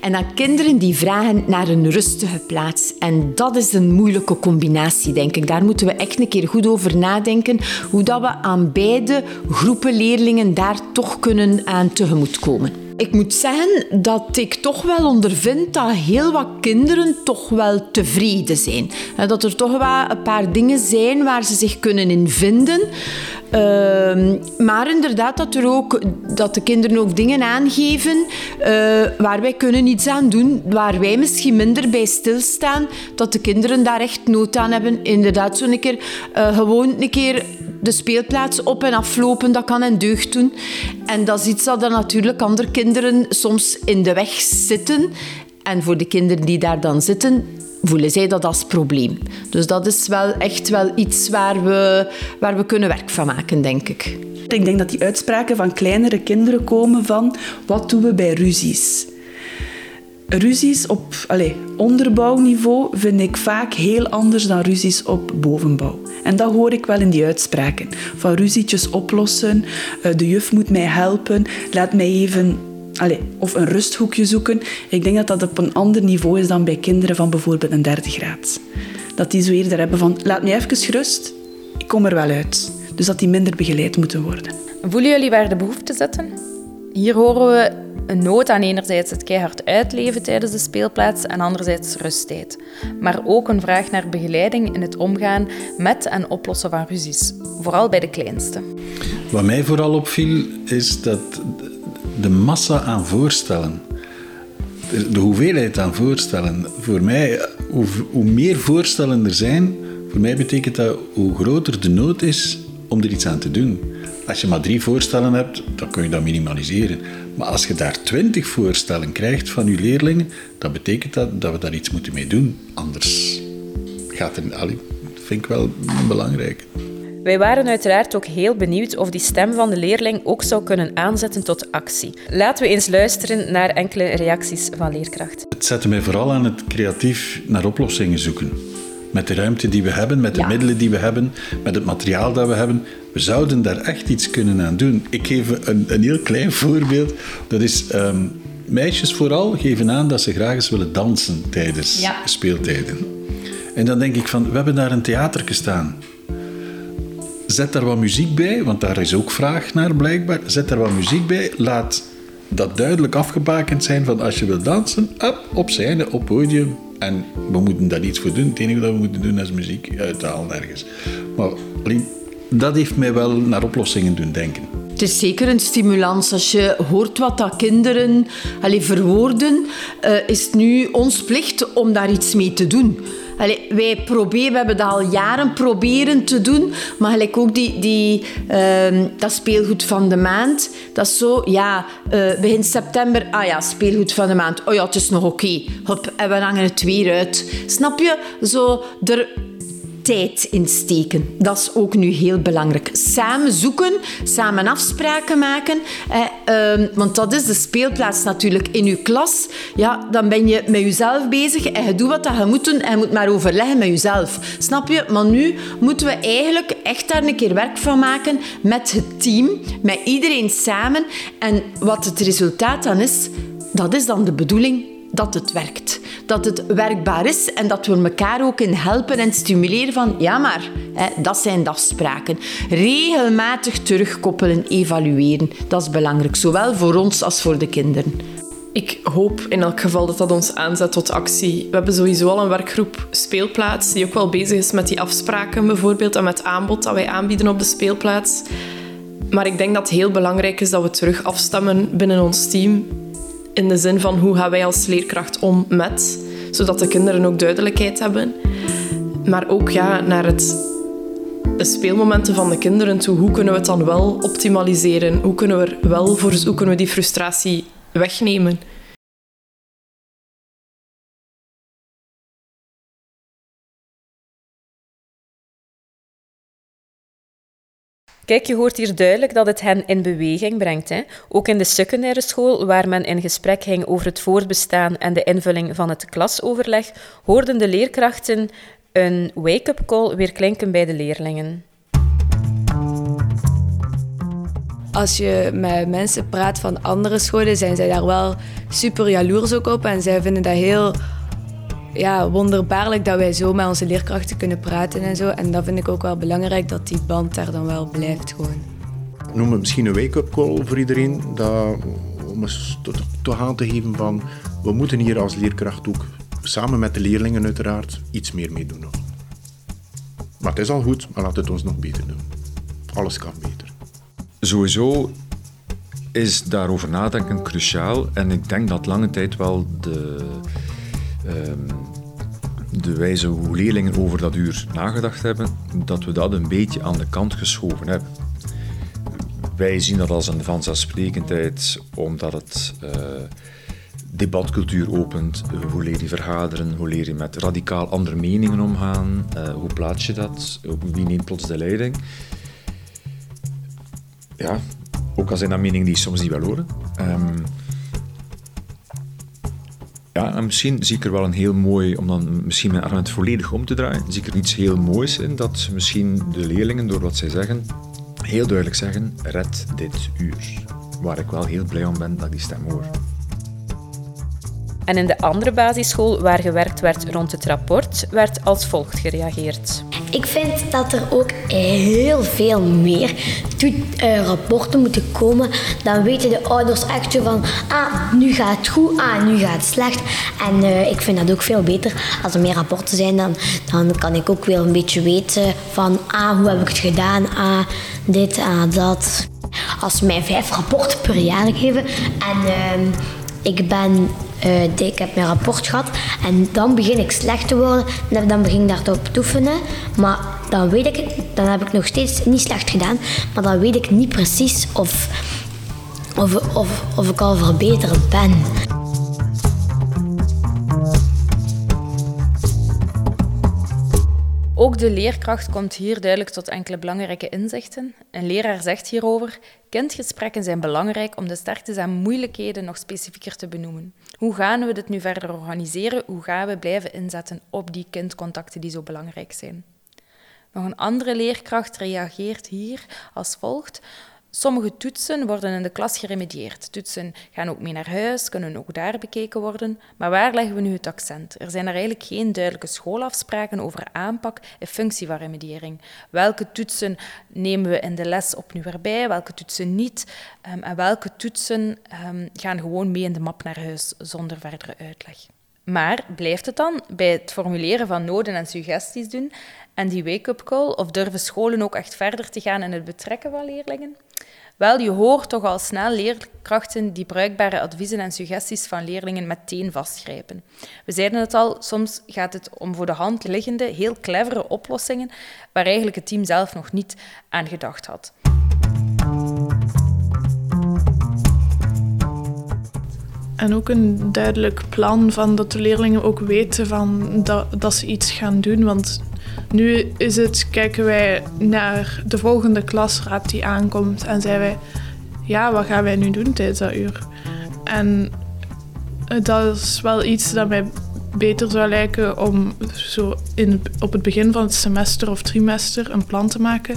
En dan kinderen die vragen naar een rustige plaats. En dat is een moeilijke combinatie, denk ik. Daar moeten we echt een keer goed over nadenken. Hoe dat we aan beide groepen leerlingen daar toch kunnen aan tegemoetkomen. Ik moet zeggen dat ik toch wel ondervind dat heel wat kinderen toch wel tevreden zijn. Dat er toch wel een paar dingen zijn waar ze zich kunnen in vinden. Uh, maar inderdaad dat, er ook, dat de kinderen ook dingen aangeven uh, waar wij kunnen iets aan doen, waar wij misschien minder bij stilstaan, dat de kinderen daar echt nood aan hebben. Inderdaad, zo'n keer uh, gewoon een keer de speelplaats op en aflopen, dat kan een deugd doen. En dat is iets dat dan natuurlijk andere kinderen soms in de weg zitten. En voor de kinderen die daar dan zitten, voelen zij dat als probleem. Dus dat is wel echt wel iets waar we, waar we kunnen werk van maken, denk ik.
Ik denk dat die uitspraken van kleinere kinderen komen van wat doen we bij ruzies? Ruzies op allez, onderbouwniveau vind ik vaak heel anders dan ruzies op bovenbouw. En dat hoor ik wel in die uitspraken. Van ruzietjes oplossen, eh, de juf moet mij helpen, laat mij even Allee, of een rusthoekje zoeken. Ik denk dat dat op een ander niveau is dan bij kinderen van bijvoorbeeld een derde graad. Dat die zo eerder hebben van, laat mij even rust, ik kom er wel uit. Dus dat die minder begeleid moeten worden.
Voelen jullie waar de behoefte zitten? Hier horen we een nood aan enerzijds het keihard uitleven tijdens de speelplaats en anderzijds rusttijd. Maar ook een vraag naar begeleiding in het omgaan met en oplossen van ruzies, vooral bij de kleinste.
Wat mij vooral opviel is dat de massa aan voorstellen, de hoeveelheid aan voorstellen, voor mij, hoe, hoe meer voorstellen er zijn, voor mij betekent dat hoe groter de nood is om er iets aan te doen. Als je maar drie voorstellen hebt, dan kun je dat minimaliseren. Maar als je daar twintig voorstellen krijgt van je leerlingen, dan betekent dat dat we daar iets moeten mee doen. Anders gaat het... Dat vind ik wel belangrijk.
Wij waren uiteraard ook heel benieuwd of die stem van de leerling ook zou kunnen aanzetten tot actie. Laten we eens luisteren naar enkele reacties van leerkrachten.
Het zette mij vooral aan het creatief naar oplossingen zoeken. Met de ruimte die we hebben, met de middelen die we hebben, met het materiaal dat we hebben. We zouden daar echt iets kunnen aan doen. Ik geef een, een heel klein voorbeeld. Dat is, ehm, meisjes vooral geven aan dat ze graag eens willen dansen tijdens
Ja.
speeltijden. En dan denk ik van, we hebben daar een theater staan. Zet daar wat muziek bij, want daar is ook vraag naar blijkbaar. Zet daar wat muziek bij. Laat dat duidelijk afgebakend zijn van als je wilt dansen, up, op scène, op podium. En we moeten daar iets voor doen. Het enige dat we moeten doen is muziek uithalen ergens. Maar dat heeft mij wel naar oplossingen doen denken.
Het is zeker een stimulans. Als je hoort wat dat kinderen allee, verwoorden, eh, is het nu ons plicht om daar iets mee te doen. Wij proberen, we hebben dat al jaren proberen te doen, maar gelijk ook die, die, ehm, dat speelgoed van de maand, dat is zo, ja, eh, begin september, ah ja, speelgoed van de maand, oh ja, het is nog oké, Hop, en we hangen het weer uit. Snap je? Zo, er tijd insteken. Dat is ook nu heel belangrijk. Samen zoeken, samen afspraken maken. Eh, ehm, want dat is de speelplaats natuurlijk in je klas. Ja, dan ben je met jezelf bezig en je doet wat dat je moet doen en je moet maar overleggen met jezelf. Snap je? Maar nu moeten we eigenlijk echt daar een keer werk van maken met het team, met iedereen samen. En wat het resultaat dan is, dat is dan de bedoeling dat het werkt. Dat het werkbaar is en dat we elkaar ook in helpen en stimuleren van ja maar, hè, dat zijn de afspraken. Regelmatig terugkoppelen, evalueren. Dat is belangrijk, zowel voor ons als voor de kinderen.
Ik hoop in elk geval dat dat ons aanzet tot actie. We hebben sowieso al een werkgroep speelplaats die ook wel bezig is met die afspraken bijvoorbeeld en met aanbod dat wij aanbieden op de speelplaats. Maar ik denk dat het heel belangrijk is dat we terug afstemmen binnen ons team in de zin van hoe gaan wij als leerkracht om met, zodat de kinderen ook duidelijkheid hebben. Maar ook ja, naar het, de speelmomenten van de kinderen toe. Hoe kunnen we het dan wel optimaliseren? Hoe kunnen we, wel voor, hoe kunnen we die frustratie wegnemen?
Kijk, je hoort hier duidelijk dat het hen in beweging brengt. Hè? Ook in de secundaire school, waar men in gesprek ging over het voortbestaan en de invulling van het klasoverleg, hoorden de leerkrachten een wake-up call weer klinken bij de leerlingen.
Als je met mensen praat van andere scholen, zijn zij daar wel super jaloers ook op. En zij vinden dat heel ja, wonderbaarlijk dat wij zo met onze leerkrachten kunnen praten en zo. En dat vind ik ook wel belangrijk, dat die band daar dan wel blijft gewoon.
noem het misschien een wake-up call voor iedereen. Dat, om eens toch, aan te geven van, we moeten hier als leerkracht ook, samen met de leerlingen uiteraard, iets meer mee doen. nog. Maar het is al goed, maar laat het ons nog beter doen. Alles kan beter.
Sowieso is daarover nadenken cruciaal. En ik denk dat lange tijd wel de, de wijze hoe leerlingen over dat uur nagedacht hebben, dat we dat een beetje aan de kant geschoven hebben. Wij zien dat als een vanzelfsprekendheid, omdat het eh, debatcultuur opent. Hoe leer je vergaderen? Hoe leer je met radicaal andere meningen omgaan? Eh, hoe plaats je dat? Wie neemt plots de leiding? ja, ook al zijn dat meningen die soms niet wel horen. Ehm, ja, en misschien zie ik er wel een heel mooi, om dan misschien mijn argument volledig om te draaien, zie ik er iets heel moois in, dat misschien de leerlingen, door wat zij zeggen, heel duidelijk zeggen, red dit uur. Waar ik wel heel blij om ben dat die stem hoor.
En in de andere basisschool waar gewerkt werd rond het rapport, werd als volgt gereageerd.
Ik vind dat er ook heel veel meer eh, rapporten moeten komen. Dan weten de ouders echt van, ah, nu gaat het goed, ah, nu gaat het slecht. En eh, ik vind dat ook veel beter. Als er meer rapporten zijn, dan, dan kan ik ook weer een beetje weten van, ah, hoe heb ik het gedaan, ah, dit, ah, dat. Als ze mij vijf rapporten per jaar geven en ehm, ik ben eh, ik heb mijn rapport gehad en dan begin ik slecht te worden. En dan begin ik daarop te oefenen. Maar dan weet ik, dan heb ik nog steeds niet slecht gedaan. Maar dan weet ik niet precies of, of, of, of ik al verbeterd ben.
Ook
de leerkracht komt hier duidelijk tot enkele belangrijke inzichten. Een leraar zegt hierover: kindgesprekken zijn belangrijk om de sterktes en moeilijkheden nog specifieker te benoemen. Hoe gaan we dit nu verder organiseren? Hoe gaan we blijven inzetten op die kindcontacten die zo belangrijk zijn? Nog een andere leerkracht reageert hier als volgt. Sommige toetsen worden in de klas geremedieerd. Toetsen gaan ook mee naar huis, kunnen ook daar bekeken worden. Maar waar leggen we nu het accent? Er zijn er eigenlijk geen duidelijke schoolafspraken over aanpak en functie van remediering. Welke toetsen nemen we in de les opnieuw erbij, welke toetsen niet? Um, en welke toetsen um, gaan gewoon mee in de map naar huis zonder verdere uitleg? Maar blijft het dan bij het formuleren van noden en suggesties doen en die wake-up call? Of durven scholen ook echt verder te gaan in het betrekken van leerlingen? Wel, je hoort toch al snel leerkrachten die bruikbare adviezen en suggesties van leerlingen meteen vastgrijpen. We zeiden het al, soms gaat het om voor de hand liggende, heel clevere oplossingen waar eigenlijk het team zelf nog niet aan gedacht had.
En ook een duidelijk plan van dat de leerlingen ook weten van dat, dat ze iets gaan doen. Want nu is het, kijken wij naar de volgende klasraad die aankomt en zeggen wij, ja, wat gaan wij nu doen tijdens dat uur? En dat is wel iets dat mij beter zou lijken om zo in, op het begin van het semester of trimester een plan te maken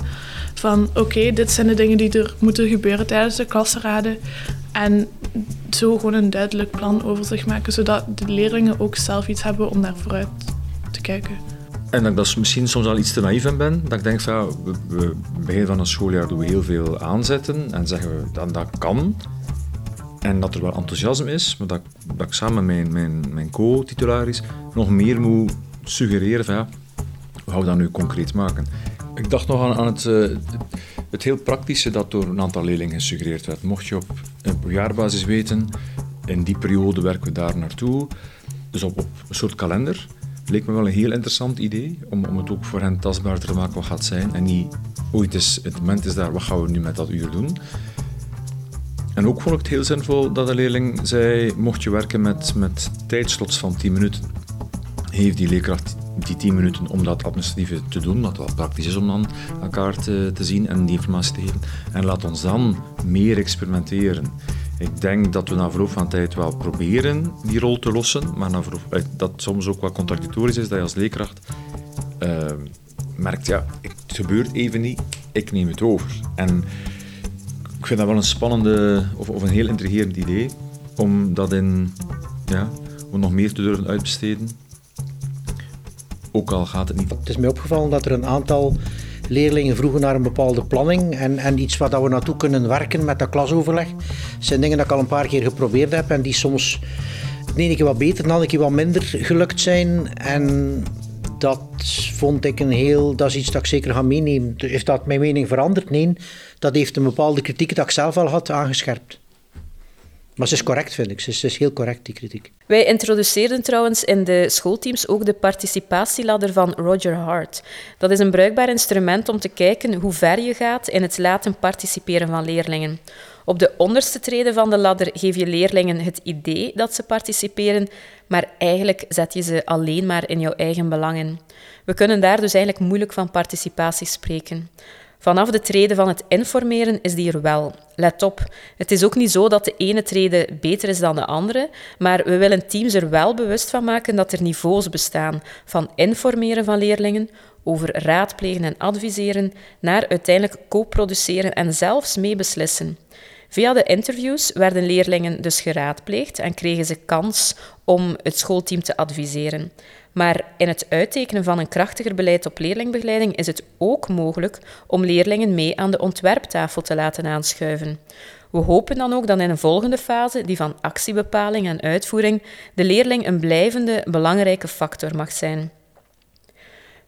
van oké, dit zijn de dingen die er moeten gebeuren tijdens de klasraden. En zo gewoon een duidelijk plan over zich maken, zodat de leerlingen ook zelf iets hebben om naar vooruit te kijken.
En dat ik dat misschien soms al iets te naïef in ben. Dat ik denk van, ja, we, we begin van een schooljaar doen we heel veel aanzetten en zeggen we dat dat kan. En dat er wel enthousiasme is, maar dat, dat ik samen mijn, mijn, mijn co-titularis nog meer moet suggereren van, ja, hoe gaan we dat nu concreet maken? Ik dacht nog aan, aan het, het heel praktische dat door een aantal leerlingen gesuggereerd werd. Mocht je op een jaarbasis weten, in die periode werken we daar naartoe. Dus op, op een soort kalender. Leek me wel een heel interessant idee, om, om het ook voor hen tastbaar te maken wat gaat zijn. En niet, ooit is, het moment is daar, wat gaan we nu met dat uur doen? En ook vond ik het heel zinvol dat de leerling zei, mocht je werken met, met tijdslots van 10 minuten, heeft die leerkracht die 10 minuten om dat administratieve te doen, wat wel praktisch is om dan elkaar te, te zien en die informatie te geven. En laat ons dan meer experimenteren. Ik denk dat we na verloop van tijd wel proberen die rol te lossen, maar na verloop, eh, dat soms ook wat contradictorisch is, dat je als leerkracht uh, merkt, ja, het gebeurt even niet, ik neem het over. En ik vind dat wel een spannende of, of een heel intrigerend idee, om dat in, ja, om nog meer te durven uitbesteden. Ook al gaat het niet.
Het is mij opgevallen dat er een aantal leerlingen vroegen naar een bepaalde planning en, en iets waar we naartoe kunnen werken met dat klasoverleg. Dat zijn dingen dat ik al een paar keer geprobeerd heb en die soms de ene keer wat beter, de andere keer wat minder gelukt zijn. En dat vond ik een heel, dat is iets dat ik zeker ga meenemen. Heeft dat mijn mening veranderd? Nee, dat heeft een bepaalde kritiek dat ik zelf al had aangescherpt. Maar ze is correct, vind ik. Ze is, heel correct, die kritiek.
Wij introduceerden trouwens in de schoolteams ook de participatieladder van Roger Hart. Dat is een bruikbaar instrument om te kijken hoe ver je gaat in het laten participeren van leerlingen. Op de onderste treden van de ladder geef je leerlingen het idee dat ze participeren, maar eigenlijk zet je ze alleen maar in jouw eigen belangen. We kunnen daar dus eigenlijk moeilijk van participatie spreken. Vanaf de treden van het informeren is die er wel. Let op, het is ook niet zo dat de ene trede beter is dan de andere, maar we willen teams er wel bewust van maken dat er niveaus bestaan, van informeren van leerlingen, over raadplegen en adviseren, naar uiteindelijk co-produceren en zelfs meebeslissen. Via de interviews werden leerlingen dus geraadpleegd en kregen ze kans om het schoolteam te adviseren. Maar in het uittekenen van een krachtiger beleid op leerlingbegeleiding is het ook mogelijk om leerlingen mee aan de ontwerptafel te laten aanschuiven. We hopen dan ook dat in een volgende fase, die van actiebepaling en uitvoering, de leerling een blijvende, belangrijke factor mag zijn.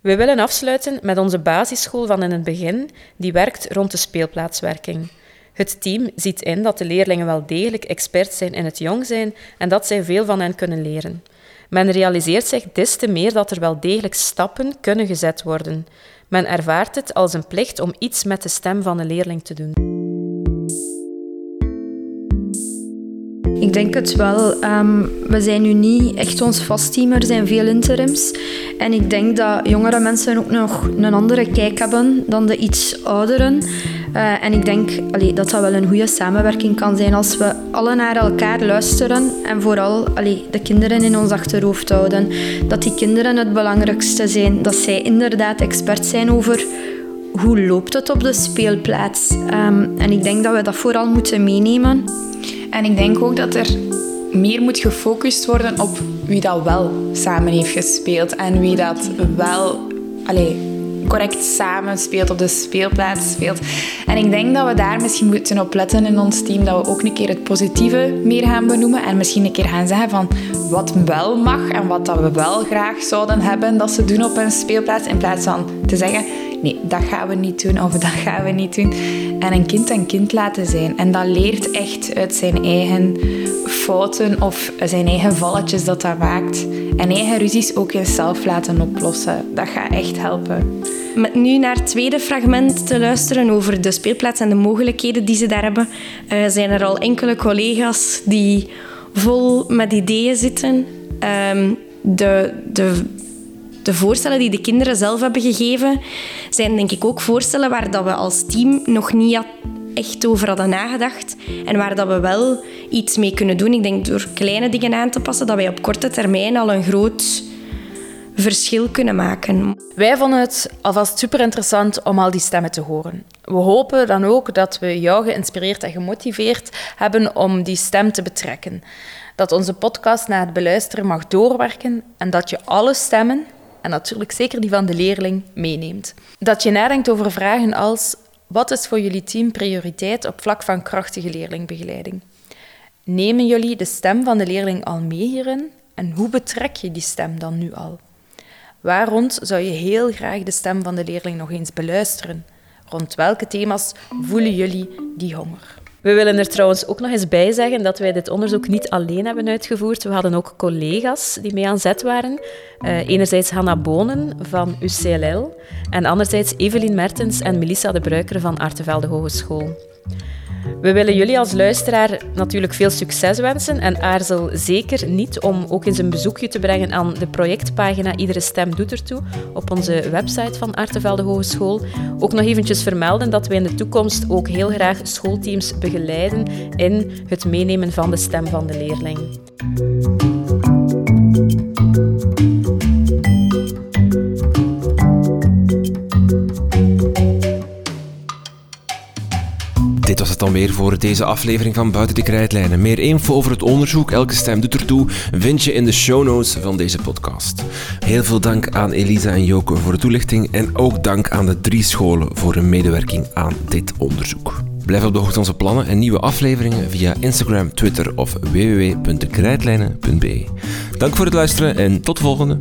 We willen afsluiten met onze basisschool van in het begin, die werkt rond de speelplaatswerking. Het team ziet in dat de leerlingen wel degelijk experts zijn in het jong zijn en dat zij veel van hen kunnen leren. Men realiseert zich des te meer dat er wel degelijk stappen kunnen gezet worden. Men ervaart het als een plicht om iets met de stem van de leerling te doen.
Ik denk het wel. Ehm, we zijn nu niet echt ons vastteam, er zijn veel interims. En ik denk dat jongere mensen ook nog een andere kijk hebben dan de iets ouderen. Uh, en ik denk dat dat wel een goede samenwerking kan zijn als we alle naar elkaar luisteren en vooral de kinderen in ons achterhoofd houden. Dat die kinderen het belangrijkste zijn, dat zij inderdaad expert zijn over hoe loopt het op de speelplaats. Um, en ik denk dat we dat vooral moeten meenemen.
En ik denk ook dat er meer moet gefocust worden op wie dat wel samen heeft gespeeld en wie dat wel correct samen speelt, op de speelplaats speelt. En ik denk dat we daar misschien moeten op letten in ons team, dat we ook een keer het positieve meer gaan benoemen en misschien een keer gaan zeggen van wat wel mag en wat dat we wel graag zouden hebben dat ze doen op een speelplaats, in plaats van te zeggen nee, dat gaan we niet doen of dat gaan we niet doen. En een kind een kind laten zijn. En dat leert echt uit zijn eigen fouten of zijn eigen valletjes dat dat maakt. En eigen ruzies ook zelf laten oplossen. Dat gaat echt helpen.
Met nu naar het tweede fragment te luisteren over de speelplaats en de mogelijkheden die ze daar hebben, uh, zijn er al enkele collega's die vol met ideeën zitten. Um, de, de de voorstellen die de kinderen zelf hebben gegeven, zijn denk ik ook voorstellen waar dat we als team nog niet echt over hadden nagedacht. En waar dat we wel iets mee kunnen doen. Ik denk door kleine dingen aan te passen, dat wij op korte termijn al een groot verschil kunnen maken.
Wij vonden het alvast super interessant om al die stemmen te horen. We hopen dan ook dat we jou geïnspireerd en gemotiveerd hebben om die stem te betrekken. Dat onze podcast na het beluisteren mag doorwerken en dat je alle stemmen en natuurlijk zeker die van de leerling, meeneemt. Dat je nadenkt over vragen als: wat is voor jullie team prioriteit op vlak van krachtige leerlingbegeleiding? Nemen jullie de stem van de leerling al mee hierin en hoe betrek je die stem dan nu al? Waar zou je heel graag de stem van de leerling nog eens beluisteren? Rond welke thema's voelen jullie die honger?
We willen er trouwens ook nog eens bij zeggen dat wij dit onderzoek niet alleen hebben uitgevoerd. We hadden ook collega's die mee aan zet waren. Uh, enerzijds Hanna Bonen van UCLL en anderzijds Evelien Mertens en Melissa de Bruiker van Artevelde Hogeschool. We willen jullie als luisteraar natuurlijk veel succes wensen en aarzel zeker niet om ook eens een bezoekje te brengen aan de projectpagina Iedere Stem Doet Ertoe op onze website van Artevelde Hogeschool. Ook nog eventjes vermelden dat we in de toekomst ook heel graag schoolteams begeleiden in het meenemen van de stem van de leerling.
Dit was het dan weer voor deze aflevering van Buiten de Krijtlijnen. Meer info over het onderzoek Elke Stem Doet Ertoe vind je in de show notes van deze podcast. Heel veel dank aan Elisa en Joke voor de toelichting en ook dank aan de drie scholen voor hun medewerking aan dit onderzoek. Blijf op de hoogte van onze plannen en nieuwe afleveringen via Instagram, Twitter of www.dekrijtlijnen.be. Dank voor het luisteren en tot de volgende.